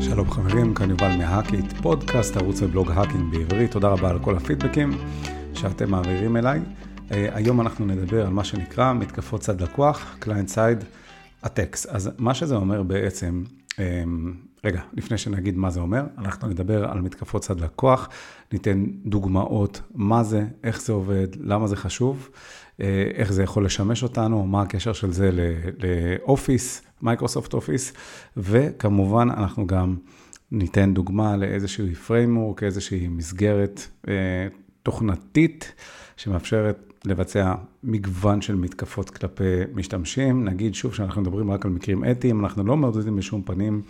שלום חברים, כאן יובל מהאקיט, פודקאסט ערוץ ובלוג hacking בעברית. תודה רבה על כל הפידבקים שאתם מעבירים אליי. אה, היום אנחנו נדבר על מה שנקרא מתקפות צד לקוח, Client Side Attacks. אז מה שזה אומר בעצם, אה, רגע, לפני שנגיד מה זה אומר, אנחנו נדבר על מתקפות צד לקוח, ניתן דוגמאות, מה זה, איך זה עובד, למה זה חשוב, איך זה יכול לשמש אותנו, מה הקשר של זה לאופיס, מייקרוסופט אופיס, וכמובן אנחנו גם ניתן דוגמה לאיזשהו framework, איזושהי מסגרת תוכנתית שמאפשרת לבצע מגוון של מתקפות כלפי משתמשים. נגיד שוב שאנחנו מדברים רק על מקרים אתיים, אנחנו לא מעודדים בשום פנים,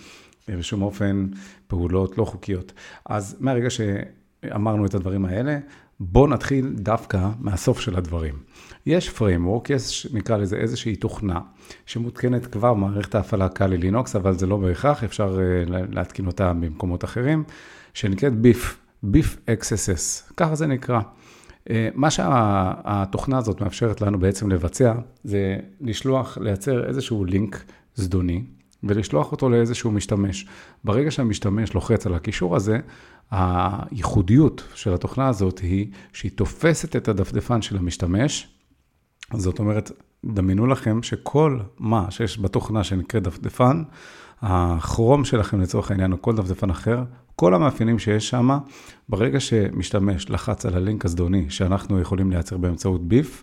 בשום אופן, פעולות לא חוקיות. אז מהרגע שאמרנו את הדברים האלה, בואו נתחיל דווקא מהסוף של הדברים. יש framework, יש, נקרא לזה איזושהי תוכנה, שמותקנת כבר במערכת ההפעלה קאלי לינוקס, אבל זה לא בהכרח, אפשר uh, להתקין אותה במקומות אחרים, שנקראת BIF, BIF XSS, ככה זה נקרא. אה, מה שהתוכנה הזאת מאפשרת לנו בעצם לבצע, זה לשלוח, לייצר איזשהו לינק זדוני, ולשלוח אותו לאיזשהו משתמש. ברגע שהמשתמש לוחץ על הקישור הזה, הייחודיות של התוכנה הזאת היא שהיא תופסת את הדפדפן של המשתמש, זאת אומרת, דמיינו לכם שכל מה שיש בתוכנה שנקראת דפדפן, הכרום שלכם לצורך העניין, או כל דפדפן אחר, כל המאפיינים שיש שם, ברגע שמשתמש לחץ על הלינק הזדוני שאנחנו יכולים לייצר באמצעות ביף,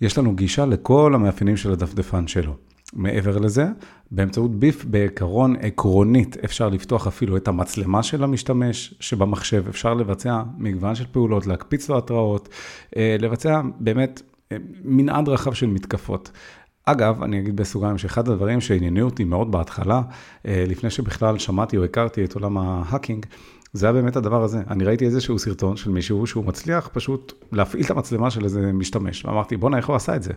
יש לנו גישה לכל המאפיינים של הדפדפן שלו. מעבר לזה, באמצעות ביף בעיקרון עקרונית אפשר לפתוח אפילו את המצלמה של המשתמש שבמחשב, אפשר לבצע מגוון של פעולות, להקפיץ לו התראות, אה, לבצע באמת מנעד רחב של מתקפות. אגב, אני אגיד בסוגריים שאחד הדברים שעניינו אותי מאוד בהתחלה, אה, לפני שבכלל שמעתי או הכרתי את עולם ההאקינג, זה היה באמת הדבר הזה. אני ראיתי איזשהו סרטון של מישהו שהוא מצליח פשוט להפעיל את המצלמה של איזה משתמש. ואמרתי, בואנה, איך הוא עשה את זה?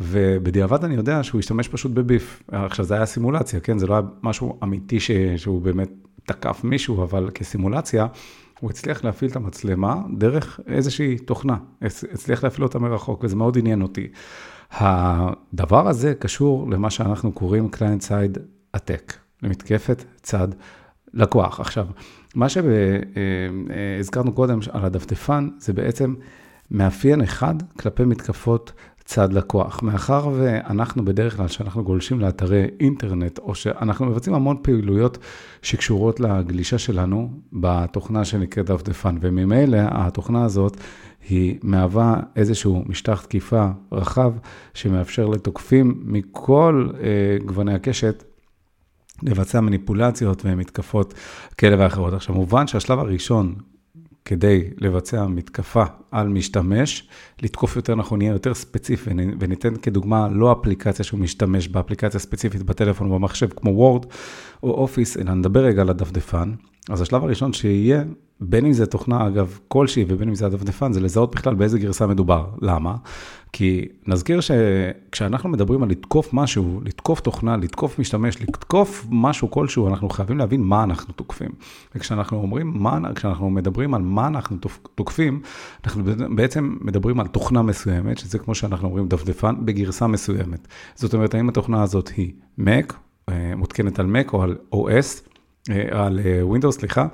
ובדיעבד אני יודע שהוא השתמש פשוט בביף. עכשיו, זה היה סימולציה, כן? זה לא היה משהו אמיתי ש... שהוא באמת תקף מישהו, אבל כסימולציה, הוא הצליח להפעיל את המצלמה דרך איזושהי תוכנה. הצליח להפעיל אותה מרחוק, וזה מאוד עניין אותי. הדבר הזה קשור למה שאנחנו קוראים Client Side Attack, למתקפת צד לקוח. עכשיו, מה שהזכרנו קודם על הדפדפן, זה בעצם מאפיין אחד כלפי מתקפות צד לקוח. מאחר ואנחנו בדרך כלל, כשאנחנו גולשים לאתרי אינטרנט, או שאנחנו מבצעים המון פעילויות שקשורות לגלישה שלנו בתוכנה שנקראת דפדפן, וממילא התוכנה הזאת היא מהווה איזשהו משטח תקיפה רחב, שמאפשר לתוקפים מכל אה, גווני הקשת לבצע מניפולציות ומתקפות כאלה ואחרות. עכשיו, מובן שהשלב הראשון כדי לבצע מתקפה על משתמש, לתקוף יותר נכון, יהיה יותר ספציפי, וניתן כדוגמה לא אפליקציה שהוא משתמש באפליקציה ספציפית בטלפון או במחשב כמו וורד או אופיס, אלא נדבר רגע על הדפדפן. אז השלב הראשון שיהיה, בין אם זה תוכנה, אגב, כלשהי, ובין אם זה הדפדפן, זה לזהות בכלל באיזה גרסה מדובר. למה? כי נזכיר שכשאנחנו מדברים על לתקוף משהו, לתקוף תוכנה, לתקוף משתמש, לתקוף משהו כלשהו, אנחנו חייבים להבין מה אנחנו תוקפים. וכשאנחנו אומרים, מה, כשאנחנו מדברים על מה אנחנו תוקפים, אנחנו בעצם מדברים על תוכנה מסוימת, שזה כמו שאנחנו אומרים דפדפן, בגרסה מסוימת. זאת אומרת, האם התוכנה הזאת היא Mac, אה, מותקנת על Mac או על OS, אה, על אה, Windows, סליחה,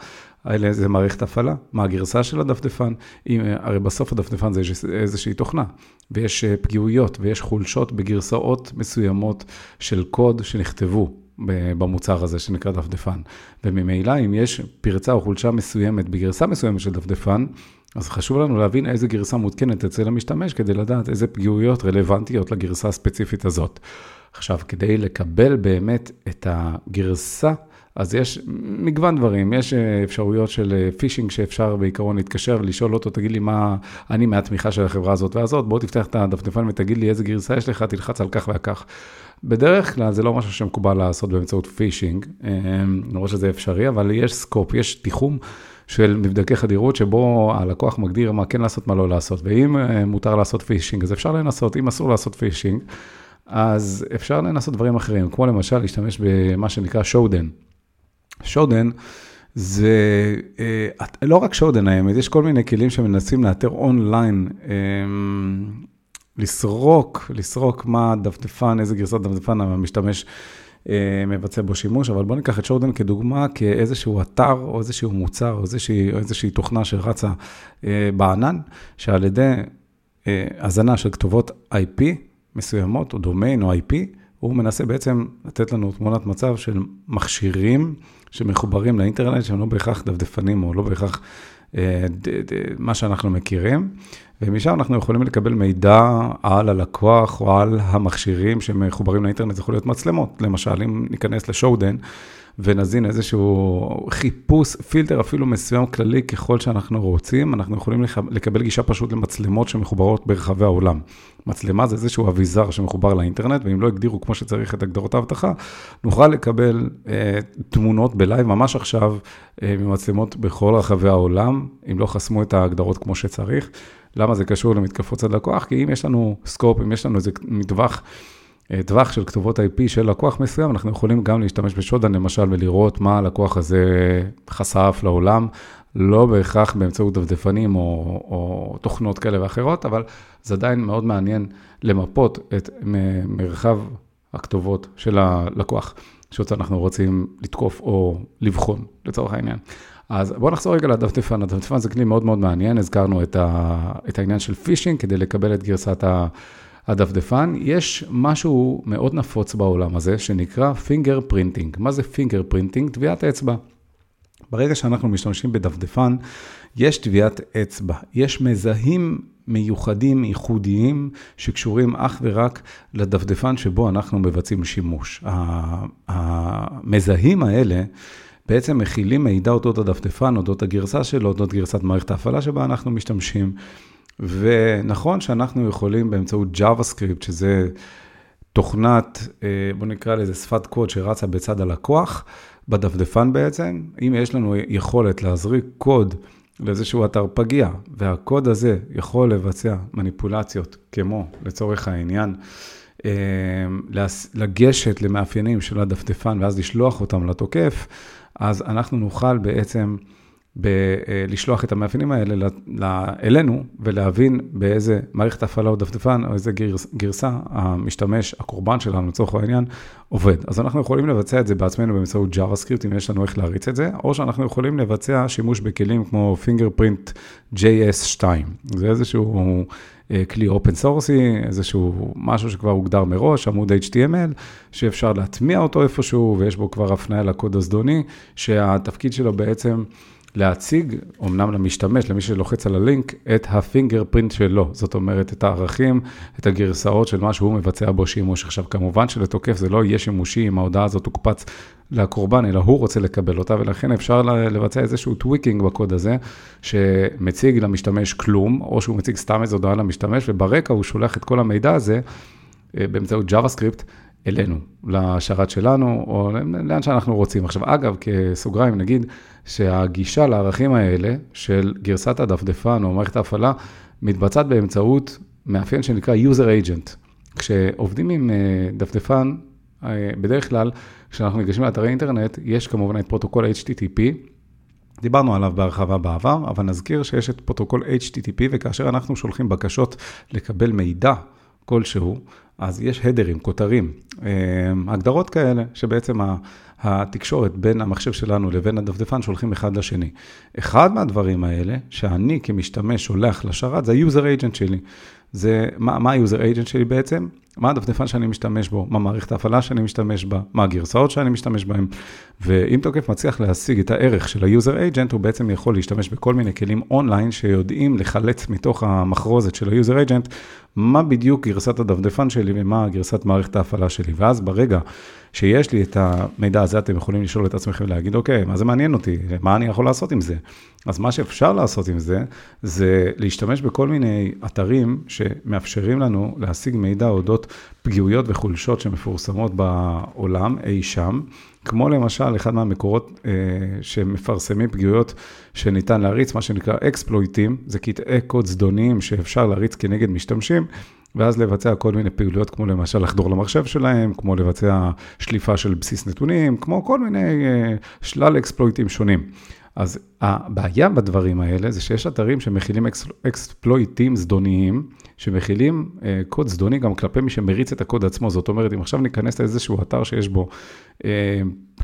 איזה מערכת הפעלה, מה הגרסה של הדפדפן, אם, הרי בסוף הדפדפן זה איזושהי תוכנה, ויש פגיעויות ויש חולשות בגרסאות מסוימות של קוד שנכתבו במוצר הזה שנקרא דפדפן. וממילא, אם יש פרצה או חולשה מסוימת בגרסה מסוימת של דפדפן, אז חשוב לנו להבין איזה גרסה מותקנת אצל המשתמש, כדי לדעת איזה פגיעויות רלוונטיות לגרסה הספציפית הזאת. עכשיו, כדי לקבל באמת את הגרסה, אז יש מגוון דברים, יש אה, אפשרויות של phishing אה, שאפשר בעיקרון להתקשר ולשאול אותו, תגיד לי מה, אני מהתמיכה של החברה הזאת והזאת, בוא תפתח את הדפדפן ותגיד לי איזה גרסה יש לך, תלחץ על כך וכך. בדרך כלל זה לא משהו שמקובל לעשות באמצעות phishing, אה, למרות שזה אפשרי, אבל יש scope, יש תיחום של מבדקי חדירות, שבו הלקוח מגדיר מה כן לעשות, מה לא לעשות. ואם מותר לעשות phishing, אז אפשר לנסות, אם אסור לעשות phishing, אז אפשר לנסות דברים אחרים, כמו למשל להשתמש במה שנקרא Shodan. Shodan זה, אה, לא רק Shodan האמת, יש כל מיני כלים שמנסים לאתר אונליין, אה, לסרוק, לסרוק מה דפדפן, איזה גרסת דפדפן המשתמש אה, מבצע בו שימוש, אבל בואו ניקח את Shodan כדוגמה, כאיזשהו אתר או איזשהו מוצר או איזושהי, או איזושהי תוכנה שרצה אה, בענן, שעל ידי הזנה של כתובות IP מסוימות, או דומיין או IP, הוא מנסה בעצם לתת לנו תמונת מצב של מכשירים שמחוברים לאינטרנט, שהם לא בהכרח דפדפנים או לא בהכרח מה שאנחנו מכירים. ומשם אנחנו יכולים לקבל מידע על הלקוח או על המכשירים שמחוברים לאינטרנט, זה יכול להיות מצלמות. למשל, אם ניכנס לשואודן ונזין איזשהו חיפוש, פילטר אפילו מסוים כללי ככל שאנחנו רוצים, אנחנו יכולים לקבל גישה פשוט למצלמות שמחוברות ברחבי העולם. מצלמה זה איזשהו אביזר שמחובר לאינטרנט, ואם לא הגדירו כמו שצריך את הגדרות האבטחה, נוכל לקבל אה, תמונות ב live ממש עכשיו אה, ממצלמות בכל רחבי העולם, אם לא חסמו את ההגדרות כמו שצריך. למה זה קשור למתקפות צד לקוח? כי אם יש לנו scope, אם יש לנו איזה מטווח, טווח של כתובות IP של לקוח מסוים, אנחנו יכולים גם להשתמש ב Shodan למשל ולראות מה הלקוח הזה חשף לעולם, לא בהכרח באמצעות דפדפנים או, או תוכנות כאלה ואחרות, אבל זה עדיין מאוד מעניין למפות את מרחב הכתובות של הלקוח, שאותו אנחנו רוצים לתקוף או לבחון, לצורך העניין. אז בואו נחזור רגע לדפדפן. הדפדפן זה כלי מאוד מאוד מעניין, הזכרנו את, ה, את העניין של phishing כדי לקבל את גרסת הדפדפן. יש משהו מאוד נפוץ בעולם הזה שנקרא fingerprinting. מה זה fingerprinting? טביעת אצבע. ברגע שאנחנו משתמשים בדפדפן, יש טביעת אצבע. יש מזהים מיוחדים, ייחודיים, שקשורים אך ורק לדפדפן שבו אנחנו מבצעים שימוש. המזהים האלה, בעצם מכילים מידע אודות הדפדפן, אודות הגרסה שלו, אודות גרסת מערכת ההפעלה שבה אנחנו משתמשים. ונכון שאנחנו יכולים באמצעות JavaScript, שזה תוכנת, אה, בוא נקרא לזה שפת קוד שרצה בצד הלקוח, בדפדפן בעצם, אם יש לנו יכולת להזריק קוד לאיזשהו אתר פגיע, והקוד הזה יכול לבצע מניפולציות, כמו לצורך העניין, אה, לגשת למאפיינים של הדפדפן ואז לשלוח אותם לתוקף, אז אנחנו נוכל בעצם ב- אה, את המאפיינים האלה אלינו ולהבין באיזה מערכת הפעלה או דפדפן או איזה גרס, גרסה המשתמש, הקורבן שלנו לצורך העניין, עובד. אז אנחנו יכולים לבצע את זה בעצמנו באמצעות JavaScript, אם יש לנו איך להריץ את זה, או שאנחנו יכולים לבצע שימוש בכלים כמו fingerprint JS2. זה איזשהו אה, כלי אופן סורסי, איזשהו משהו שכבר הוגדר מראש, עמוד HTML, שאפשר להטמיע אותו איפשהו, ויש בו כבר הפניה לקוד הזדוני, שהתפקיד שלו בעצם... להציג, אמנם למשתמש, למי שלוחץ על הלינק, את הפינגר פרינט שלו. זאת אומרת, את הערכים, את הגרסאות של מה שהוא מבצע בו שימוש. עכשיו, כמובן שלתוקף זה לא יהיה שימושי אם ההודעה הזאת תוקפץ לקורבן, אלא הוא רוצה לקבל אותה, ולכן אפשר לבצע איזשהו tweaking בקוד הזה, שמציג למשתמש כלום, או שהוא מציג סתם איזו הודעה למשתמש, וברקע הוא שולח את כל המידע הזה אה, באמצעות JavaScript. אלינו, לשרת שלנו, או לאן שאנחנו רוצים. עכשיו, אגב, כסוגריים, נגיד שהגישה לערכים האלה של גרסת הדפדפן או מערכת ההפעלה, מתבצעת באמצעות מאפיין שנקרא user agent. כשעובדים עם אה, דפדפן, אה, בדרך כלל, כשאנחנו ניגשים לאתרי אינטרנט, יש כמובן את פרוטוקול HTTP, דיברנו עליו בהרחבה בעבר, אבל נזכיר שיש את פרוטוקול HTTP, וכאשר אנחנו שולחים בקשות לקבל מידע כלשהו, אז יש הדרים, כותרים, אה, הגדרות כאלה, שבעצם התקשורת בין המחשב שלנו לבין הדפדפן שולחים אחד לשני. אחד מהדברים האלה, שאני כמשתמש שולח לשרת, זה ה-user agent שלי. זה, מה ה-user agent שלי בעצם? מה הדפדפן שאני משתמש בו, מה מערכת ההפעלה שאני משתמש בה, מה הגרסאות שאני משתמש בהן. ואם תוקף מצליח להשיג את הערך של ה-user agent, הוא בעצם יכול להשתמש בכל מיני כלים אונליין שיודעים לחלץ מתוך המחרוזת של ה-user agent, מה בדיוק גרסת הדפדפן שלי ומה גרסת מערכת ההפעלה שלי. ואז ברגע שיש לי את המידע הזה, אתם יכולים לשאול את עצמכם ולהגיד, אוקיי, מה זה מעניין אותי? מה אני יכול לעשות עם זה? אז מה שאפשר לעשות עם זה, זה להשתמש בכל מיני אתרים שמאפשרים לנו להשיג מידע אודות פגיעויות וחולשות שמפורסמות בעולם אי שם, כמו למשל, אחד מהמקורות אה, שמפרסמים פגיעויות שניתן להריץ, מה שנקרא אקספלויטים, זה קטעי קוד זדוניים שאפשר להריץ כנגד משתמשים. ואז לבצע כל מיני פעילויות, כמו למשל לחדור למחשב שלהם, כמו לבצע שליפה של בסיס נתונים, כמו כל מיני אה, שלל אקספלויטים שונים. אז הבעיה בדברים האלה זה שיש אתרים שמכילים אקספלויטים זדוניים, שמכילים אה, קוד זדוני גם כלפי מי שמריץ את הקוד עצמו. זאת אומרת, אם עכשיו ניכנס לאיזשהו אתר שיש בו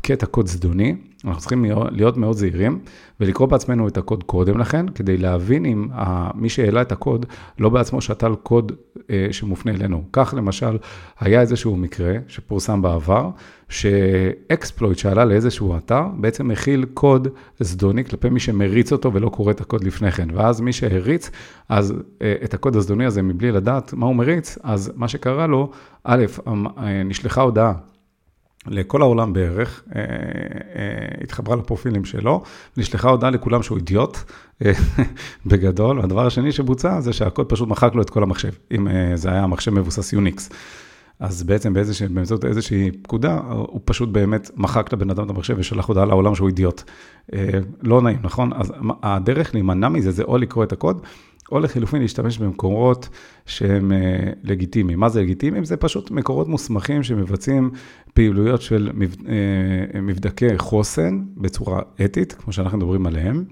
קטע קוד זדוני, אנחנו צריכים להיות מאוד זהירים ולקרוא בעצמנו את הקוד קודם לכן, כדי להבין אם מי שהעלה את הקוד לא בעצמו שתל קוד אה, שמופנה אלינו. כך למשל, היה איזשהו מקרה שפורסם בעבר, שאקספלויט שעלה לאיזשהו אתר, בעצם מכיל קוד זדוני כלפי מי שמריץ אותו ולא קורא את הקוד לפני כן. ואז מי שהריץ, אז אה, את הקוד הזדוני הזה מבלי לדעת מה הוא מריץ, אז מה שקרה לו, א', אה, נשלחה הודעה לכל העולם בערך, אה, אה, התחברה לפרופילים שלו, נשלחה הודעה לכולם שהוא אידיוט, אה, בגדול, והדבר השני שבוצע זה שהקוד פשוט מחק לו את כל המחשב, אם זה היה מחשב מבוסס יוניקס. אז בעצם באיזושה, באמצעות איזושהי פקודה, הוא פשוט באמת מחק לבן אדם את המחשב ושלח הודעה לעולם שהוא אידיוט. לא נעים, נכון? אז הדרך להימנע מזה זה או לקרוא את הקוד, או לחילופין להשתמש במקורות שהם אה, לגיטימיים. מה זה לגיטימיים? זה פשוט מקורות מוסמכים שמבצעים פעילויות של אה, מבדקי חוסן בצורה אתית, כמו שאנחנו מדברים עליהם,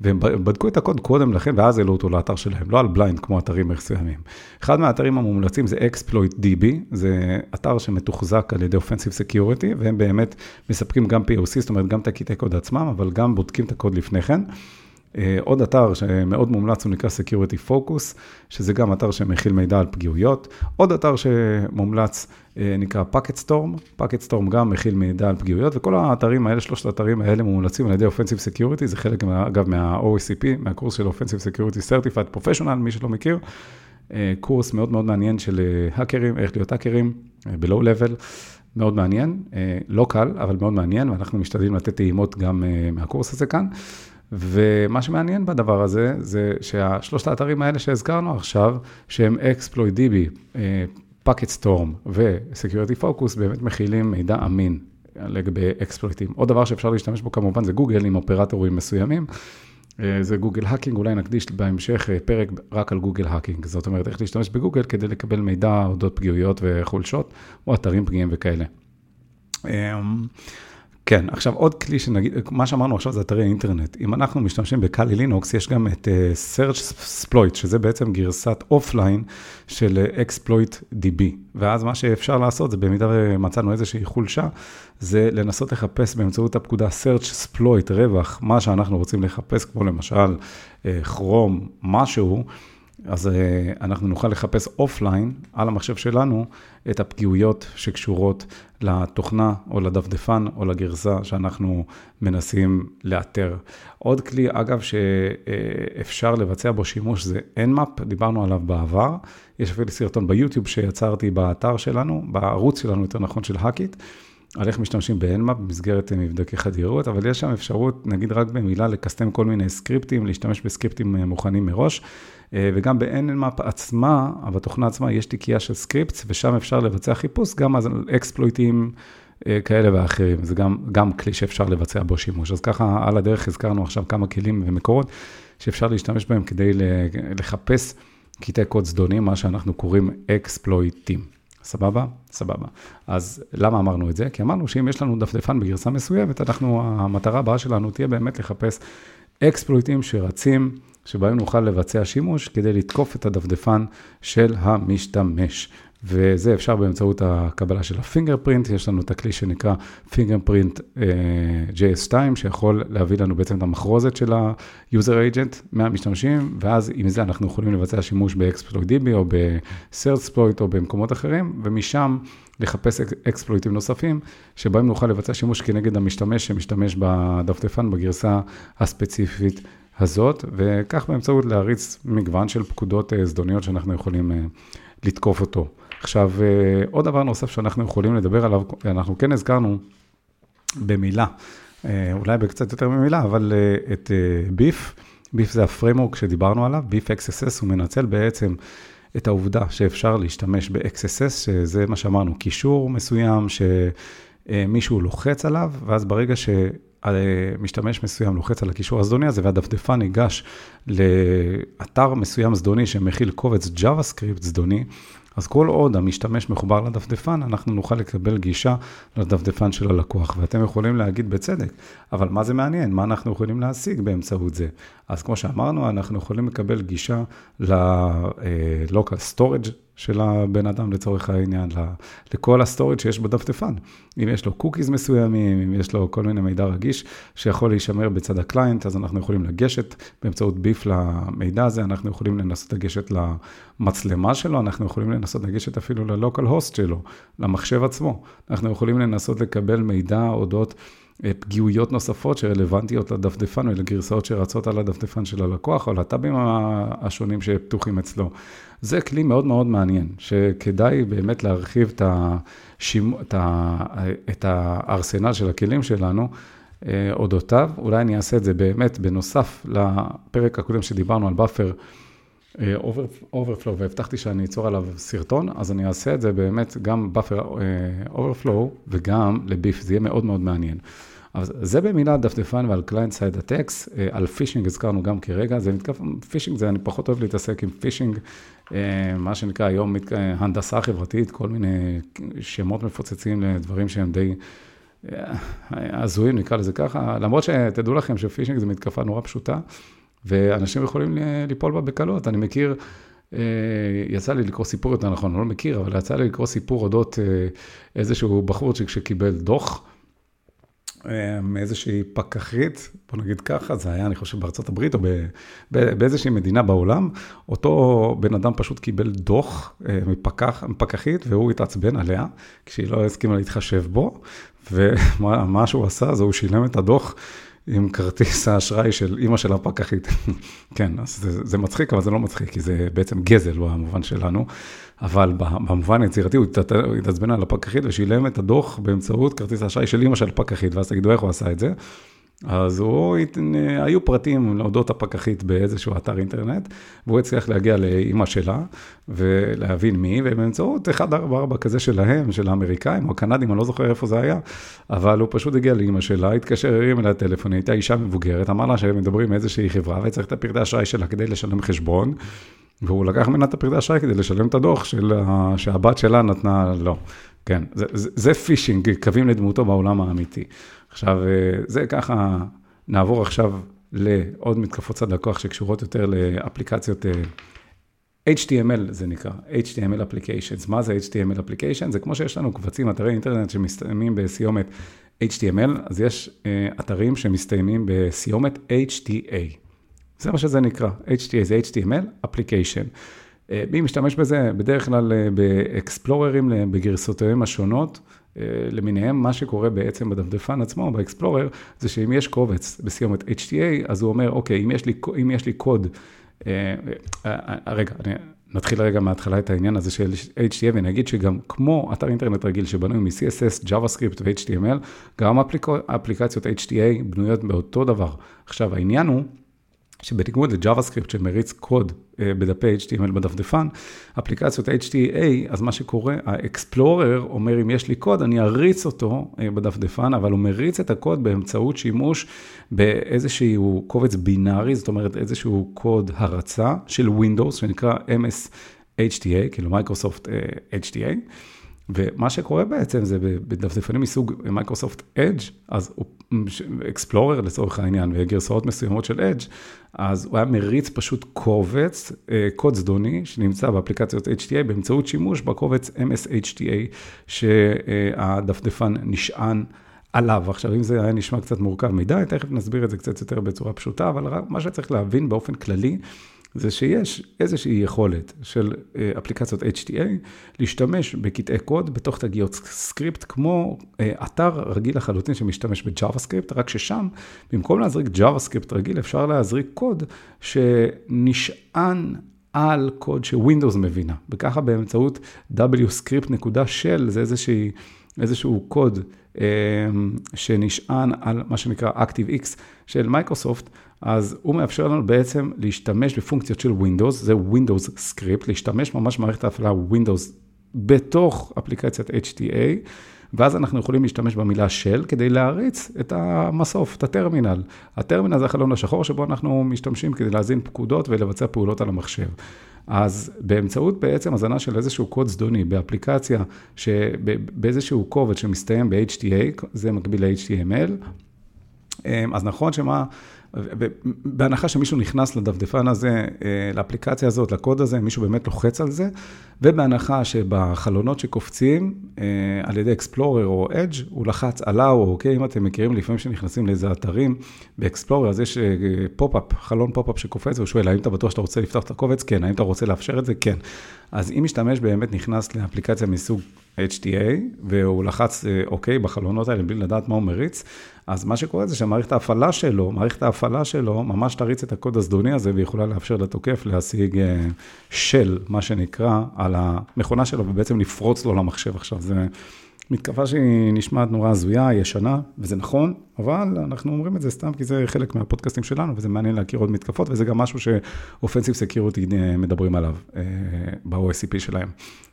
והם בדקו את הקוד קודם לכן, ואז העלו אותו לאתר שלהם, לא על בליינד כמו אתרים מסוימים. אחד מהאתרים המומלצים זה exploit DB, זה אתר שמתוחזק על ידי Offensive Security, והם באמת מספקים גם POC, זאת אומרת גם את הקטעי קוד עצמם, אבל גם בודקים את הקוד לפני כן. אה, עוד אתר שמאוד מומלץ הוא נקרא Security Focus, שזה גם אתר שמכיל מידע על פגיעויות. עוד אתר שמומלץ אה, נקרא Packet Storm, Packet Storm גם מכיל מידע על פגיעויות, וכל האתרים האלה, שלושת האתרים האלה מומלצים על ידי Offensive Security, זה חלק אגב מה-OECP, מהקורס של Offensive Security Certified Professional, מי שלא מכיר. אה, קורס מאוד מאוד מעניין של האקרים, איך להיות האקרים ב-Low Level. מאוד מעניין, לא קל, אבל מאוד מעניין, ואנחנו משתדלים לתת טעימות גם מהקורס הזה כאן. ומה שמעניין בדבר הזה, זה שהשלושת האתרים האלה שהזכרנו עכשיו, שהם DB, אה, Packet Storm ו-Security Focus, באמת מכילים מידע אמין לגבי אקספלויטים. עוד דבר שאפשר להשתמש בו כמובן זה גוגל עם אופרטורים מסוימים. אה, זה Google hacking, אולי נקדיש בהמשך אה, פרק רק על Google hacking. זאת אומרת, איך להשתמש בגוגל כדי לקבל מידע אודות פגיעויות וחולשות, או אתרים פגיעים וכאלה. כן, עכשיו עוד כלי שנגיד, מה שאמרנו עכשיו זה אתרי אינטרנט. אם אנחנו משתמשים ב Kali Linux, יש גם את אה, SearchSploit, שזה בעצם גרסת offline של אה, Exploit DB. ואז מה שאפשר לעשות זה במידה ומצאנו איזושהי חולשה, זה לנסות לחפש באמצעות הפקודה SearchSploit, רווח, מה שאנחנו רוצים לחפש, כמו למשל כרום, אה, משהו. אז אה, אנחנו נוכל לחפש offline על המחשב שלנו את הפגיעויות שקשורות לתוכנה או לדפדפן או לגרסה שאנחנו מנסים לאתר. עוד כלי, אגב, שאפשר לבצע בו שימוש זה Nmap, דיברנו עליו בעבר. יש אפילו סרטון ביוטיוב שיצרתי באתר שלנו, בערוץ שלנו, יותר נכון, של האקיט. על איך משתמשים ב-Nmap במסגרת מבדקי חדירות, אבל יש שם אפשרות, נגיד רק במילה, לקסטם כל מיני סקריפטים, להשתמש בסקריפטים מוכנים מראש. אה, וגם ב-NNMAP עצמה, בתוכנה עצמה, יש תיקייה של סקריפט, ושם אפשר לבצע חיפוש גם על אקספלויטים אה, כאלה ואחרים. זה גם, גם כלי שאפשר לבצע בו שימוש. אז ככה, על הדרך הזכרנו עכשיו כמה כלים ומקורות שאפשר להשתמש בהם כדי לחפש קטעי קוד זדונים, מה שאנחנו קוראים אקספלויטים. סבבה? סבבה. אז למה אמרנו את זה? כי אמרנו שאם יש לנו דפדפן בגרסה מסוימת, אנחנו, המטרה הבאה שלנו תהיה באמת לחפש אקספלויטים שרצים שבהם נוכל לבצע שימוש כדי לתקוף את הדפדפן של המשתמש. וזה אפשר באמצעות הקבלה של הפינגר פרינט, יש לנו את הכלי שנקרא פינגר פרינט JS2, שיכול להביא לנו בעצם את המחרוזת של ה-user agent מהמשתמשים, ואז עם זה אנחנו יכולים לבצע שימוש ב-exploit.db או ב-searchsploit או במקומות אחרים, ומשם לחפש אקספלויטים נוספים, שבהם נוכל לבצע שימוש כנגד המשתמש שמשתמש בדפדפן בגרסה הספציפית הזאת, וכך באמצעות להריץ מגוון של פקודות אה, זדוניות שאנחנו יכולים אה, לתקוף אותו. עכשיו, אה, עוד דבר נוסף שאנחנו יכולים לדבר עליו, אנחנו כן הזכרנו במילה, אולי בקצת יותר ממילה, אבל את BeEF, BeEF זה ה framework שדיברנו עליו, BeEF XSS, הוא מנצל בעצם את העובדה שאפשר להשתמש ב-XSS, שזה מה שאמרנו, קישור מסוים שמישהו לוחץ עליו, ואז ברגע ש... משתמש מסוים לוחץ על הקישור הזדוני הזה, והדפדפן ניגש לאתר מסוים זדוני שמכיל קובץ JavaScript זדוני, אז כל עוד המשתמש מחובר לדפדפן, אנחנו נוכל לקבל גישה לדפדפן של הלקוח. ואתם יכולים להגיד בצדק, אבל מה זה מעניין? מה אנחנו יכולים להשיג באמצעות זה? אז כמו שאמרנו, אנחנו יכולים לקבל גישה ל-local storage של הבן אדם לצורך העניין, לכל ה storage שיש בדפדפן. אם יש לו קוקיז מסוימים, אם יש לו כל מיני מידע רגיש שיכול להישמר בצד ה client, אז אנחנו יכולים לגשת באמצעות BeEF למידע הזה, אנחנו יכולים לנסות לגשת למצלמה שלו, אנחנו יכולים לנסות לגשת אפילו ל localhost שלו, למחשב עצמו. אנחנו יכולים לנסות לקבל מידע אודות... אה, פגיעויות נוספות שרלוונטיות לדפדפן ולגרסאות שרצות על הדפדפן של הלקוח או לטאבים השונים שפתוחים אצלו. זה כלי מאוד מאוד מעניין, שכדאי באמת להרחיב את, השימ... את, ה... את הארסנל של הכלים שלנו. אה, אודותיו, אולי אני אעשה את זה באמת בנוסף לפרק הקודם שדיברנו על buffer overflow, והבטחתי שאני אצור עליו סרטון, אז אני אעשה את זה באמת גם buffer overflow וגם ל BeEF, זה יהיה מאוד מאוד מעניין. אז זה במילה דפדפן ועל client side attacks, על פישינג הזכרנו גם כרגע, זה מתקף, פישינג זה, אני פחות אוהב להתעסק עם פישינג, אה, מה שנקרא היום הנדסה חברתית, כל מיני שמות מפוצצים לדברים שהם די אה, הזויים, נקרא לזה ככה, למרות שתדעו לכם שפישינג זה מתקפה נורא פשוטה, ואנשים יכולים ליפול בה בקלות. אני מכיר, אה, יצא לי לקרוא סיפור יותר נכון, אני לא מכיר, אבל יצא לי לקרוא סיפור אודות איזשהו בחורצ'יק שקיבל דוח. מאיזושהי פקחית, בוא נגיד ככה, זה היה, אני חושב, בארצות הברית או באיזושהי מדינה בעולם, אותו בן אדם פשוט קיבל דוח אה, מפקח, מפקחית, והוא התעצבן עליה, כשהיא לא הסכימה להתחשב בו, ומה שהוא עשה זה הוא שילם את הדוח. עם כרטיס האשראי של אימא של הפקחית. כן, אז זה, זה מצחיק, אבל זה לא מצחיק, כי זה בעצם גזל במובן שלנו. אבל במובן היצירתי הוא התעצבן על הפקחית ושילם את הדוח באמצעות כרטיס האשראי של אימא של הפקחית, ואז תגידו איך הוא עשה את זה. אז הוא, היו פרטים לאודות הפקחית באיזשהו אתר אינטרנט, והוא הצליח להגיע לאימא שלה ולהבין מי, ובאמצעות 144 כזה שלהם, של האמריקאים או הקנדים, אני לא זוכר איפה זה היה, אבל הוא פשוט הגיע לאימא שלה, התקשר, הרים אליה טלפון, הייתה אישה מבוגרת, אמר לה שהם מדברים עם איזושהי חברה וצריך את הפרטי האשראי שלה כדי לשלם חשבון, והוא לקח ממנה את הפרטי האשראי כדי לשלם את הדוח של, שהבת שלה נתנה לו. כן, זה, זה, זה פישינג, קווים לדמותו בעולם האמיתי. עכשיו, אה, זה ככה, נעבור עכשיו לעוד מתקפות צד לקוח שקשורות יותר לאפליקציות אה, HTML זה נקרא, HTML Applications. מה זה HTML Application? זה כמו שיש לנו קבצים, אתרי אינטרנט שמסתיימים בסיומת HTML, אז יש uh, אתרים שמסתיימים בסיומת HTA. זה מה שזה נקרא, HTA זה HTML Application. Uh, מי משתמש בזה? בדרך כלל uh, באקספלוררים בגרסותיהם השונות. אה, למיניהם, מה שקורה בעצם בדפדפן עצמו, באקספלורר, זה שאם יש קובץ בסיומת HTA, אז הוא אומר, אוקיי, אם יש לי, אם יש לי קוד, אה, אה, רגע, אני, נתחיל רגע מההתחלה את העניין הזה של HTA, ונגיד שגם כמו אתר אינטרנט רגיל שבנוי מ-CSS, JavaScript ו-HTML, גם אפליק, אפליקציות HTA בנויות באותו דבר. עכשיו, העניין הוא, שבניגוד ל-JavaScript שמריץ קוד אה, בדפי HTML בדפדפן, אפליקציות HTA, אז מה שקורה, האקספלורר אומר, אם יש לי קוד, אני אריץ אותו אה, בדפדפן, אבל הוא מריץ את הקוד באמצעות שימוש באיזשהו קובץ בינארי, זאת אומרת איזשהו קוד הרצה של Windows, שנקרא MS HTA, כאילו מייקרוסופט אה, HTA. ומה שקורה בעצם זה בדפדפנים מסוג מייקרוסופט אדג', אז אקספלורר לצורך העניין, וגרסאות מסוימות של אדג', אז הוא היה מריץ פשוט קובץ, אה, קוד זדוני, שנמצא באפליקציות HTA, באמצעות שימוש בקובץ MS-HTA, שהדפדפן נשען עליו. עכשיו, אם זה היה נשמע קצת מורכב מדי, תכף נסביר את זה קצת יותר בצורה פפשוטה, אבל מה שצריך להבין באופן כללי, זה שיש איזושהי יכולת של אה, אפליקציות HTA להשתמש בקטעי קוד בתוך תגיות סקריפט, כמו אה, אתר רגיל לחלוטין שמשתמש בג'אווה-סקריפט, רק ששם, במקום להזריק ג'אווה-סקריפט רגיל, אפשר להזריק קוד שנשען על קוד שווינדוס מבינה, וככה באמצעות wscript.shell, זה איזושהי, איזשהו קוד שנשען על מה שנקרא ActiveX של מייקרוסופט, אז הוא מאפשר לנו בעצם להשתמש בפונקציות של Windows, זה Windows Script, להשתמש ממש במערכת ההפעלה Windows בתוך אפליקציית HTA. ואז אנחנו יכולים להשתמש במילה של כדי להריץ את המסוף, את הטרמינל. הטרמינל זה החלון השחור שבו אנחנו משתמשים כדי להזין פקודות ולבצע פעולות על המחשב. אז באמצעות בעצם הזנה של איזשהו קוד זדוני באפליקציה, באיזשהו קובץ שמסתיים ב-HTA, זה מקביל ל-HTML, אמ, אז נכון שמה... בהנחה שמישהו נכנס לדפדפן הזה, אה, לאפליקציה הזאת, לקוד הזה, מישהו באמת לוחץ על זה, ובהנחה שבחלונות שקופצים אה, על ידי אקספלורר או אדג', הוא לחץ עליו או אוקיי, אם אתם מכירים, לפעמים שנכנסים לאיזה אתרים באקספלורר, אז יש פופ-אפ, אה, חלון פופ-אפ שקופץ, והוא שואל, האם אתה בטוח שאתה רוצה לפתוח את הקובץ? כן. האם אתה רוצה לאפשר את זה? כן. אז אם משתמש באמת נכנס לאפליקציה מסוג HTA, והוא לחץ אוקיי בחלונות האלה בלי לדעת מה הוא מריץ, אז מה שקורה זה שהמערכת ההפעלה שלו, מערכת ההפעלה שלו, ממש תריץ את הקוד הזדוני הזה, ויכולה לאפשר לתוקף להשיג של, מה שנקרא, על המכונה שלו, ובעצם לפרוץ לו למחשב עכשיו. זה מתקפה שהיא נשמעת נורא הזויה, ישנה, וזה נכון, אבל אנחנו אומרים את זה סתם כי זה חלק מהפודקאסטים שלנו, וזה מעניין להכיר עוד מתקפות, וזה גם משהו שאופנסיב סקיורטי מדברים עליו אה, ב-OSCP שלהם,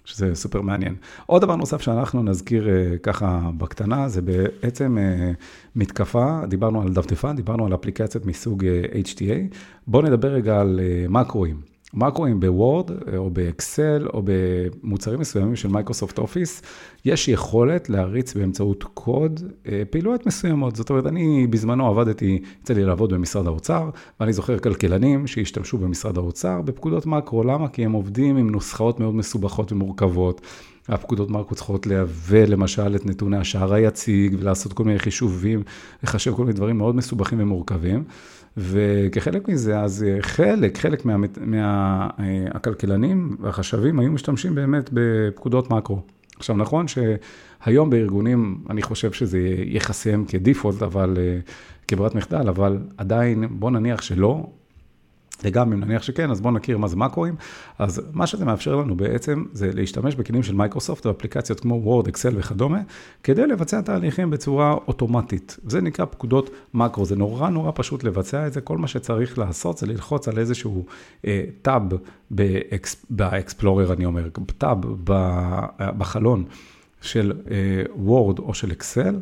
שזה סופר מעניין. עוד דבר נוסף שאנחנו נזכיר אה, ככה בקטנה, זה בעצם אה, מתקפה, דיברנו על דפדפן, דיברנו על אפליקציות מסוג HTA, בואו נדבר רגע על מקרואים. מקרואים בוורד או באקסל או במוצרים מסוימים של מייקרוסופט אופיס, יש יכולת להריץ באמצעות קוד אה, פעילויות מסוימות. זאת אומרת, אני בזמנו עבדתי, יצא לי לעבוד במשרד האוצר, ואני זוכר כלכלנים שהשתמשו במשרד האוצר בפקודות מקרו. למה? כי הם עובדים עם נוסחאות מאוד מסובכות ומורכבות. הפקודות מקרו צריכות להביא למשל את נתוני השער היציג ולעשות כל מיני חישובים, לחשב כל מיני דברים מאוד מסובכים ומורכבים. וכחלק מזה, אז חלק, חלק מהכלכלנים מה, והחשבים היו משתמשים באמת בפקודות מקרו. עכשיו, נכון שהיום בארגונים, אני חושב שזה יחסם כדיפולט, אבל כברירת מחדל, אבל עדיין, בוא נניח שלא, וגם אם נניח שכן, אז בואו נכיר מה זה מקרואים. אז מה שזה מאפשר לנו בעצם, זה להשתמש בכלים של מייקרוסופט ואפליקציות כמו וורד, אקסל וכדומה, כדי לבצע תהליכים בצורה אוטומטית. זה נקרא פקודות מקרו, זה נורא נורא פשוט לבצע את זה, כל מה שצריך לעשות זה ללחוץ על איזשהו אה, טאב באקס, באקספלורר, אני אומר, טאב בחלון של וורד אה, או של אקסל,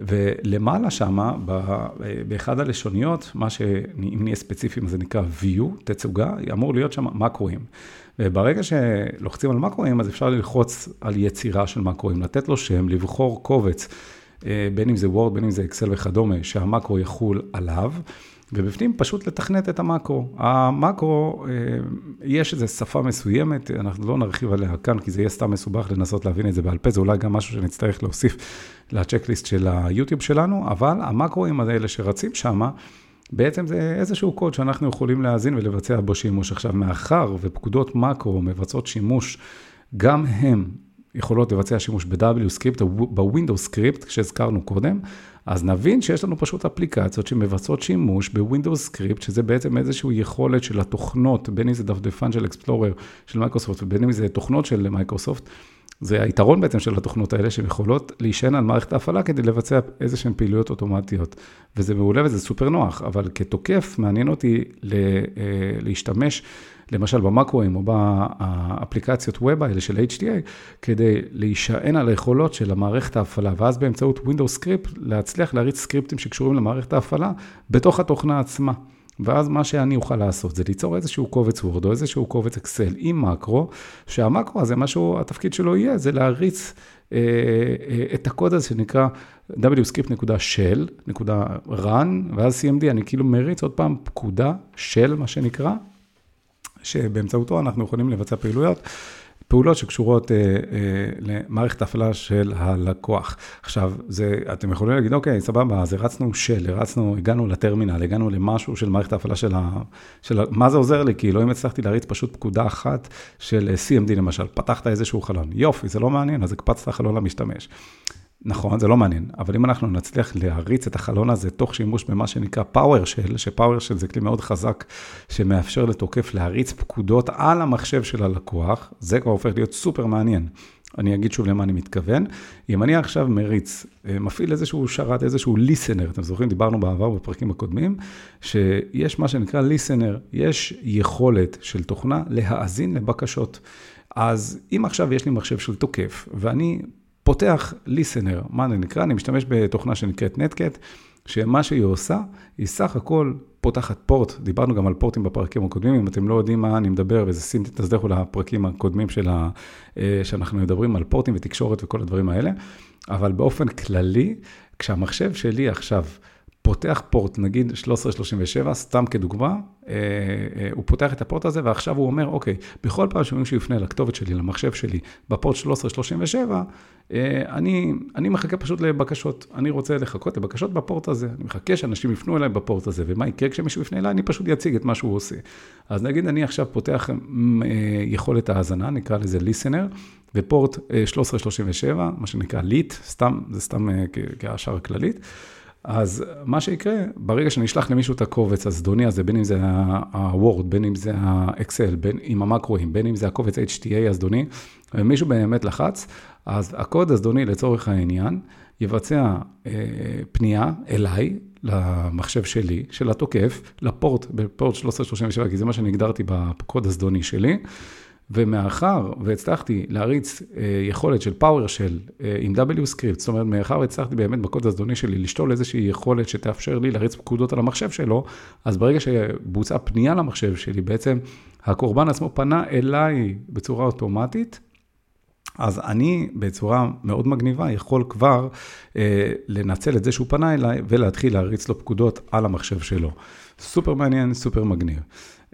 ולמעלה שמה, באחד הלשוניות, מה שאם נהיה ספציפיים זה נקרא view, תצוגה, אמור להיות שם מקרואים. וברגע שלוחצים על מקרואים, אז אפשר ללחוץ על יצירה של מקרואים, לתת לו שם, לבחור קובץ, אה, בין אם זה וורד, בין אם זה אקסל וכדומה, שהמקרו יחול עליו. ובפנים פשוט לתכנת את המקרו. המקרו, אה, יש איזו שפה מסוימת, אנחנו לא נרחיב עליה כאן, כי זה יהיה סתם מסובך לנסות להבין את זה בעל פה, זה אולי גם משהו שנצטרך להוסיף לצ'קליסט של היוטיוב שלנו, אבל המקרואים האלה שרצים שם, בעצם זה איזשהו קוד שאנחנו יכולים להאזין ולבצע בו שימוש. עכשיו, מאחר ופקודות מקרו מבצעות שימוש, גם הם יכולות לבצע שימוש ב-W סקריפט ב-Windows סקריפט, שהזכרנו קודם, אז נבין שיש לנו פשוט אפליקציות שמבצעות שימוש ב-Windows סקריפט, שזה בעצם איזושהי יכולת של התוכנות, בין אם זה דפדפן של אקספלורר של מייקרוסופט ובין אם זה תוכנות של מייקרוסופט, זה היתרון בעצם של התוכנות האלה, שהן יכולות להישען על מערכת ההפעלה כדי לבצע איזה שהן פעילויות אוטומטיות. וזה מעולה וזה סופר נוח, אבל כתוקף מעניין אותי אה, להשתמש למשל במקרואים או באפליקציות ווב האלה של HTA, כדי להישען על היכולות של המערכת ההפעלה, ואז באמצעות Windows Script להצליח להריץ סקריפטים שקשורים למערכת ההפעלה בתוך התוכנה עצמה. ואז מה שאני אוכל לעשות זה ליצור איזשהו קובץ וורד או איזשהו קובץ אקסל עם מקרו, שהמקרו הזה, משהו, התפקיד שלו יהיה, זה להריץ אה, אה, את הקוד הזה שנקרא wscript.shell.run, ואז CMD, אני כאילו מריץ עוד פעם פקודה של מה שנקרא, שבאמצעותו אנחנו יכולים לבצע פעילויות. פעולות שקשורות אה, אה, למערכת ההפעלה של הלקוח. עכשיו, זה, אתם יכולים להגיד, אוקיי, סבבה, אז הרצנו של, הרצנו, הגענו לטרמינל, הגענו למשהו של מערכת ההפעלה של ה... של ה מה זה עוזר לי? כי לא אם הצלחתי להריץ פשוט פקודה אחת של CMD למשל, פתחת איזשהו חלון, יופי, זה לא מעניין, אז הקפצת חלון למשתמש. נכון, זה לא מעניין, אבל אם אנחנו נצליח להריץ את החלון הזה תוך שימוש במה שנקרא PowerShell, ש-PowerShell זה כלי מאוד חזק שמאפשר לתוקף להריץ פקודות על המחשב של הלקוח, זה כבר הופך להיות סופר מעניין. אני אגיד שוב למה אני מתכוון. אם אני עכשיו מריץ, אה, מפעיל איזשהו שרת, איזשהו listener, אתם זוכרים, דיברנו בעבר בפרקים הקודמים, שיש מה שנקרא listener, יש יכולת של תוכנה להאזין לבקשות. אז אם עכשיו יש לי מחשב של תוקף, ואני פותח listener, מה זה נקרא? אני משתמש בתוכנה שנקראת נטקט, שמה שהיא עושה, היא סך הכל פותחת פורט, דיברנו גם על פורטים בפרקים הקודמים, אם אתם לא יודעים מה אני מדבר, וזה סינטי, תסדכו לפרקים הקודמים של ה, אה, שאנחנו מדברים על פורטים ותקשורת וכל הדברים האלה, אבל באופן כללי, כשהמחשב שלי עכשיו פותח פורט, נגיד 1337, סתם כדוגמה, אה, אה, הוא פותח את הפורט הזה ועכשיו הוא אומר, אוקיי, בכל פעם שמישהו יפנה לכתובת שלי, למחשב שלי, בפורט 1337, אה, אני, אני מחכה פשוט לבקשות, אני רוצה לחכות לבקשות בפורט הזה, אני מחכה שאנשים יפנו אליי בפורט הזה, ומה יקרה כשמישהו יפנה אליי? אני פשוט אציג את מה שהוא עושה. אז נגיד אני עכשיו פותח יכולת האזנה, נקרא לזה listener, ופורט 1337, מה שנקרא ליט, סתם, זה סתם כהשער הכללית. אז מה שיקרה, ברגע שאני אשלח למישהו את הקובץ הזדוני הזה, בין אם זה ה-Word, בין אם זה ה-Excel, בין עם המקרואים, בין אם זה הקובץ HTA הזדוני, ומישהו באמת לחץ, אז הקוד הזדוני לצורך העניין, יבצע אה, פנייה אליי, למחשב שלי, של התוקף, לפורט, בפורט 1337, כי זה מה שאני הגדרתי בקוד הזדוני שלי. ומאחר והצלחתי להריץ אה, יכולת של PowerShell אה, עם W-Script, זאת אומרת, מאחר והצלחתי באמת בקוד הזדוני שלי לשתול איזושהי יכולת שתאפשר לי להריץ פקודות על המחשב שלו, אז ברגע שבוצעה פנייה למחשב שלי, בעצם הקורבן עצמו פנה אליי בצורה אוטומטית, אז אני בצורה מאוד מגניבה יכול כבר אה, לנצל את זה שהוא פנה אליי ולהתחיל להריץ לו פקודות על המחשב שלו. סופר מעניין, סופר מגניב.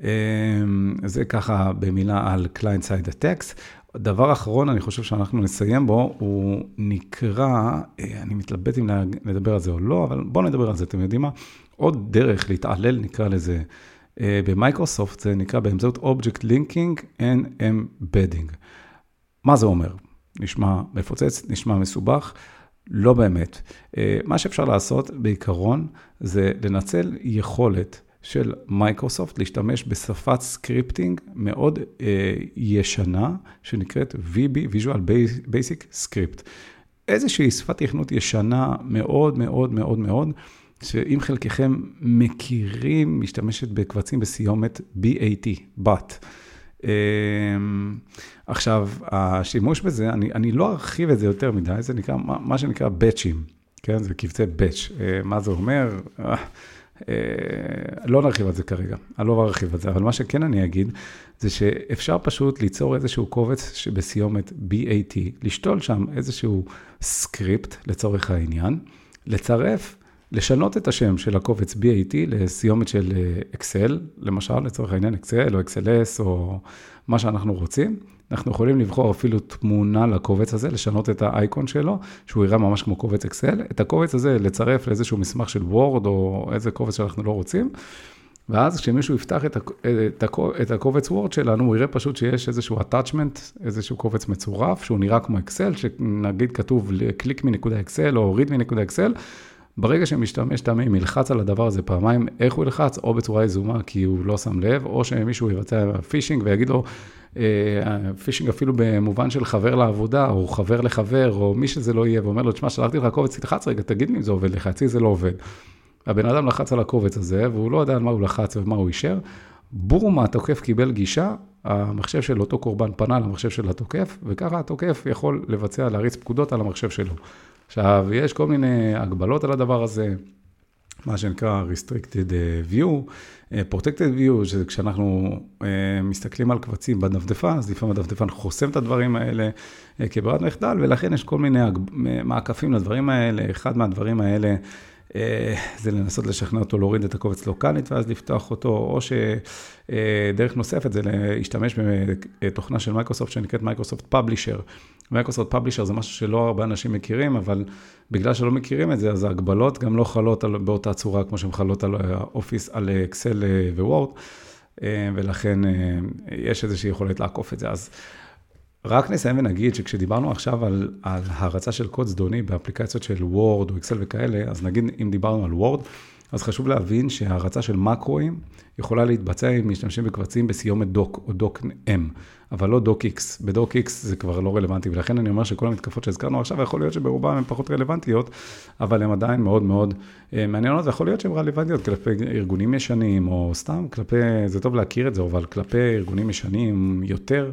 אמ, זה ככה במילה על Client Side Attacks. דבר אחרון, אני חושב שאנחנו נסיים בו, הוא נקרא, אה, אני מתלבט אם נדבר על זה או לא, אבל בואו נדבר על זה, אתם יודעים מה? עוד דרך להתעלל, נקרא לזה, אה, במייקרוסופט, זה נקרא באמצעות Object Linking and Embedding. מה זה אומר? נשמע מפוצץ, נשמע מסובך. לא באמת. אה, מה שאפשר לעשות בעיקרון זה לנצל יכולת של מייקרוסופט להשתמש בשפת סקריפטינג מאוד אה, ישנה, שנקראת VB, Visual Basic Script. איזושהי שפת תכנות ישנה מאוד מאוד מאוד מאוד, שאם חלקכם מכירים, משתמשת בקבצים בסיומת BAT, BAT. אה, עכשיו, השימוש בזה, אני, אני לא ארחיב את זה יותר מדי, זה נקרא, מה, מה שנקרא באצ'ים, כן? זה קבצי באץ'. אה, מה זה אומר? אה, אה, לא נרחיב על זה כרגע, אני לא ארחיב על זה, אבל מה שכן אני אגיד, זה שאפשר פשוט ליצור איזשהו קובץ שבסיומת BAT, לשתול שם איזשהו סקריפט לצורך העניין, לצרף, לשנות את השם של הקובץ BAT לסיומת של אקסל, למשל, לצורך העניין אקסל או XLS או מה שאנחנו רוצים. אנחנו יכולים לבחור אפילו תמונה לקובץ הזה, לשנות את האייקון שלו, שהוא יראה ממש כמו קובץ אקסל, את הקובץ הזה לצרף לאיזשהו מסמך של וורד או איזה קובץ שאנחנו לא רוצים. ואז כשמישהו יפתח את, הקובץ וורד שלנו, הוא יראה פשוט שיש איזשהו attachment, איזשהו קובץ מצורף, שהוא נראה כמו אקסל, שנגיד כתוב קליק מנקודה אקסל או הוריד מנקודה אקסל. ברגע שמשתמש תמים ילחץ על הדבר הזה פעמיים, איך הוא ילחץ? או בצורה יזומה כי הוא לא שם לב, או שמישהו יבצע פישינג ויגיד לו, פישינג אפילו במובן של חבר לעבודה, או חבר לחבר, או מי שזה לא יהיה, ואומר לו, תשמע, שלחתי לך קובץ, תלחץ רגע, תגיד לי אם זה עובד לך, אצלי זה לא עובד. הבן אדם לחץ על הקובץ הזה, והוא לא יודע על מה הוא לחץ ומה הוא אישר. בום, התוקף קיבל גישה, המחשב של אותו קורבן פנה למחשב של התוקף, וככה התוקף יכול לבצע, להריץ פקודות על המחשב שלו. עכשיו, יש כל מיני הגבלות על הדבר הזה. מה שנקרא restricted אה, view, אה, protected view, שזה כשאנחנו אה, מסתכלים על קבצים בדפדפן, אז לפעמים הדפדפן חוסם את הדברים האלה כברירת מחדל, ולכן יש כל מיני מעקפים לדברים האלה. אחד מהדברים האלה זה לנסות לשכנע אותו להוריד את הקובץ לוקאלית ואז לפתוח אותו, או שדרך נוספת זה להשתמש בתוכנה של מייקרוסופט שנקראת מייקרוסופט פאבלישר. מייקרוסופט פאבלישר זה משהו שלא הרבה אנשים מכירים, אבל בגלל שלא מכירים את זה, אז ההגבלות גם לא חלות על, באותה צורה כמו שהן חלות על אופיס, על אקסל וורד, אה, ולכן אה, יש איזושהי יכולת לעקוף את זה. אז רק נסיים ונגיד שכשדיברנו עכשיו על, על הרצה של קוד זדוני באפליקציות של וורד או אקסל וכאלה, אז נגיד אם דיברנו על וורד, אז חשוב להבין שהרצה של מקרואים יכולה להתבצע אם משתמשים בקבצים בסיומת דוק או דוק אם, אבל לא דוק איקס. בדוק איקס זה כבר לא רלוונטי, ולכן אני אומר שכל המתקפות שהזכרנו עכשיו, יכול להיות שברובם הן פחות רלוונטיות, אבל הן עדיין מאוד מאוד אה, מעניינות, ויכול להיות שהן רלוונטיות כלפי ארגונים ישנים, או סתם כלפי, זה טוב להכיר את זה, אבל כלפי ארגונים ישנים יותר.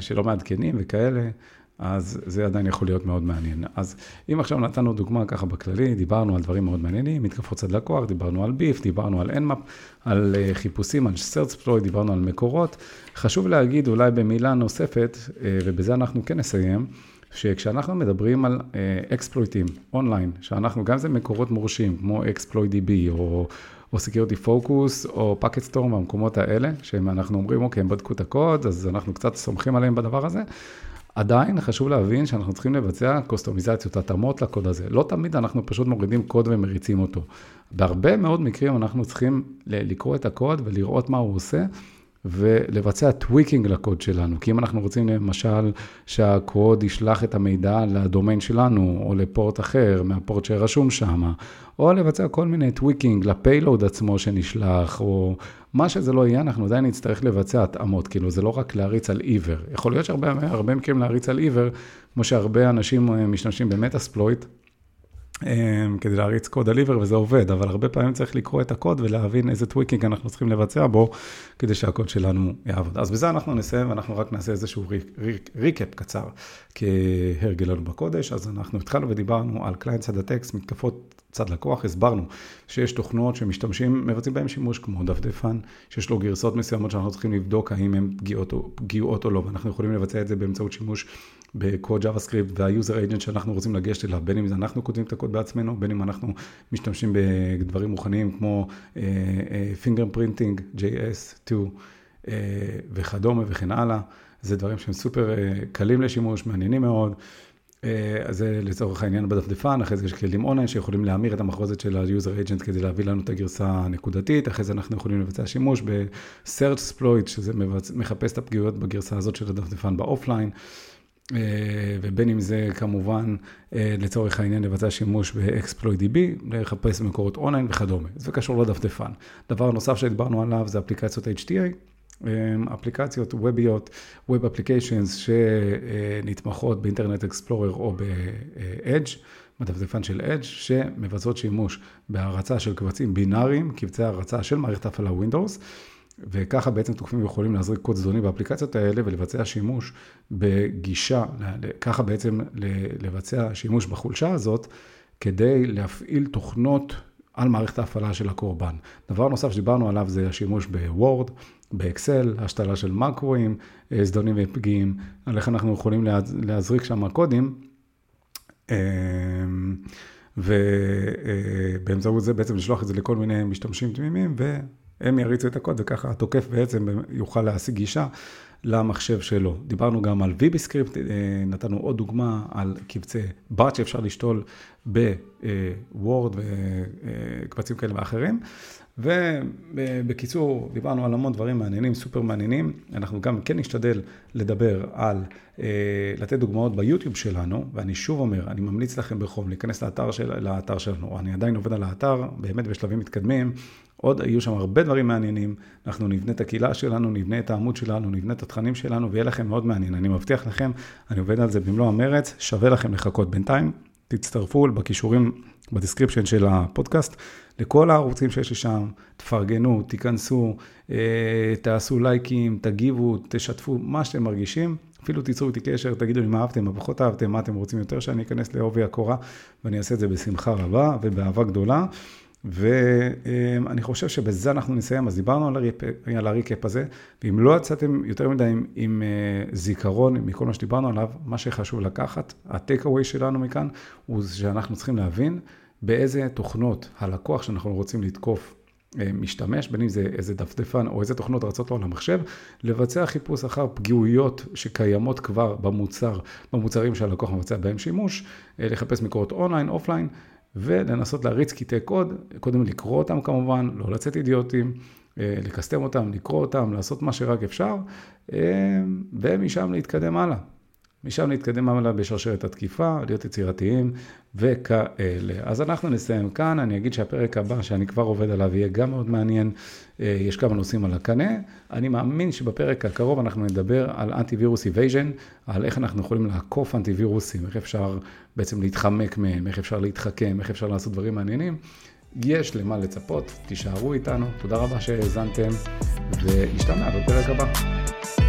שלא מעדכנים וכאלה, אז זה עדיין יכול להיות מאוד מעניין. אז אם עכשיו נתנו דוגמה ככה בכללי, דיברנו על דברים מאוד מעניינים, מתקפות צד לקוח, דיברנו על ביף, דיברנו על NMAP, על אה, חיפושים, על search פלוי, דיברנו על מקורות. חשוב להגיד אולי במילה נוספת, אה, ובזה אנחנו כן נסיים, שכשאנחנו מדברים על אקספלויטים אונליין, שאנחנו, גם זה מקורות מורשים, כמו אקספלויט DB או... או Security Focus, או Packet Storm, המקומות האלה, שאנחנו אומרים, אוקיי, הם בדקו את הקוד, אז אנחנו קצת סומכים עליהם בדבר הזה. עדיין חשוב להבין שאנחנו צריכים לבצע קוסטומיזציות, התאמות לקוד הזה. לא תמיד אנחנו פשוט מורידים קוד ומריצים אותו. בהרבה מאוד מקרים אנחנו צריכים לקרוא את הקוד ולראות מה הוא עושה, ולבצע טוויקינג לקוד שלנו. כי אם אנחנו רוצים למשל שהקוד ישלח את המידע לדומיין שלנו, או לפורט אחר מהפורט שרשום שם, או לבצע כל מיני טוויקינג לפיילוד עצמו שנשלח, או מה שזה לא יהיה, אנחנו עדיין נצטרך לבצע התאמות. כאילו, זה לא רק להריץ על עיוור. יכול להיות שהרבה מקרים להריץ על עיוור, כמו שהרבה אנשים אה, משתמשים במטאספלויט. אמ, כדי להריץ קוד הליבר וזה עובד, אבל הרבה פעמים צריך לקרוא את הקוד ולהבין איזה טוויקינג אנחנו צריכים לבצע בו, כדי שהקוד שלנו יעבוד. אז בזה אנחנו נסיים ואנחנו רק נעשה איזשהו ריקאפ קצר כהרגלנו בקודש. אז אנחנו התחלנו ודיברנו על קליינט צד הטקסט, מתקפות צד לקוח, הסברנו שיש תוכנות שמשתמשים, מבצעים בהן שימוש כמו דפדפן, שיש לו גרסאות מסוימות שאנחנו צריכים לבדוק האם הן פגיעות פגיעות או לא, ואנחנו יכולים לבצע את זה באמצעות שימוש בקוד JavaScript וה-user agent שאנחנו רוצים לגשת אליו, בין אם אנחנו כותבים את הקוד בעצמנו, בין אם אנחנו משתמשים בדברים מוכנים כמו uh, uh, fingerprinting, JS2 uh, וכדומה וכן הלאה. זה דברים שהם סופר קלים לשימוש, מעניינים מאוד. אז זה לצורך העניין בדפדפן, אחרי זה יש כלים אונליין שיכולים להמיר את המחרוזת של ה-user agent כדי להביא לנו את הגרסה הנקודתית, אחרי זה אנחנו יכולים לבצע שימוש ב-search exploit, שזה מחפש את הפגיעות בגרסה הזאת של הדפדפן באופליין. אה, ובין אם זה כמובן אה, לצורך העניין לבצע שימוש ב-exploit DB, לחפש מקורות אונליין וכדומה. זה קשור לדפדפן. דבר נוסף שדיברנו עליו זה אפליקציות HTA, אה, אפליקציות ווביות, Web Applications שנתמכות באינטרנט אקספלורר או ב-Edge, בדפדפן של Edge, שמבצעות שימוש בהרצה של קבצים בינאריים, קבצי הרצה של מערכת הפעלה Windows. וככה בעצם תוקפים יכולים להזריק קוד זדוני באפליקציות האלה ולבצע שימוש בגישה, ככה בעצם לבצע שימוש בחולשה הזאת, כדי להפעיל תוכנות על מערכת ההפעלה של הקורבן. דבר נוסף שדיברנו עליו זה השימוש בוורד, באקסל, השתלה של מקרואים, זדונים ופגיעים, על איך אנחנו יכולים להזריק שם קודים. אמ, ובאמצעות זה בעצם לשלוח את זה לכל מיני משתמשים תמימים, ו... הם יריצו את הקוד וככה התוקף בעצם יוכל להשיג גישה למחשב שלו. דיברנו גם על VB-Script, אה, נתנו עוד דוגמה על קבצי בת שאפשר לשתול בוורד וקבצים כאלה ואחרים. ובקיצור, דיברנו על המון דברים מעניינים, סופר מעניינים. אנחנו גם כן נשתדל לדבר על, אה, לתת דוגמאות ביוטיוב שלנו, ואני שוב אומר, אני ממליץ לכם בחום להיכנס לאתר, של, לאתר שלנו. אני עדיין עובד על האתר, באמת בשלבים מתקדמים. עוד יהיו שם הרבה דברים מעניינים, אנחנו נבנה את הקהילה שלנו, נבנה את העמוד שלנו, נבנה את התכנים שלנו, ויהיה לכם מאוד מעניין. אני מבטיח לכם, אני עובד על זה במלוא המרץ, שווה לכם לחכות. בינתיים, תצטרפו בכישורים בדיסקריפשן של הפודקאסט, לכל הערוצים שיש לי שם, תפרגנו, תיכנסו, אה, תעשו לייקים, תגיבו, תשתפו, מה שאתם מרגישים. אפילו תיצרו איתי קשר, תגידו לי מה אהבתם, מה פחות אהבתם, מה אתם רוצים יותר שאני אכנס לעובי הקורה, ואני אעשה את זה בשמחה רבה ובאהבה גדולה. ואני חושב שבזה אנחנו נסיים, אז דיברנו על, הריפ, על הריקאפ הזה, ואם לא יצאתם יותר מדי עם, עם אה, זיכרון מכל מה שדיברנו עליו, מה שחשוב לקחת, הטייק אווי שלנו מכאן, הוא שאנחנו צריכים להבין באיזה תוכנות הלקוח שאנחנו רוצים לתקוף אה, משתמש, בין אם זה איזה דפדפן או איזה תוכנות רצות לו על המחשב, לבצע חיפוש אחר פגיעויות שקיימות כבר במוצר, במוצרים שהלקוח מבצע בהם שימוש, אה, לחפש מקורות אונליין, אופליין. ולנסות להריץ קטעי קוד, קודם לקרוא אותם כמובן, לא לצאת אידיוטים, אה, לקסטם אותם, לקרוא אותם, לעשות מה שרק אפשר, ומשם להתקדם הלאה. משם להתקדם הלאה בשרשרת התקיפה, להיות יצירתיים וכאלה. אז אנחנו נסיים כאן, אני אגיד שהפרק הבא שאני כבר עובד עליו יהיה גם מאוד מעניין, אה, יש כמה נושאים על הקנה. אני מאמין שבפרק הקרוב אנחנו נדבר על אנטיווירוס איבייז'ן, על איך אנחנו יכולים לעקוף אנטיווירוסים, איך אפשר בעצם להתחמק מהם, איך אפשר להתחכם, איך אפשר לעשות דברים מעניינים. יש למה לצפות, תישארו איתנו, תודה רבה שהאזנתם, והשתמע בפרק הבא.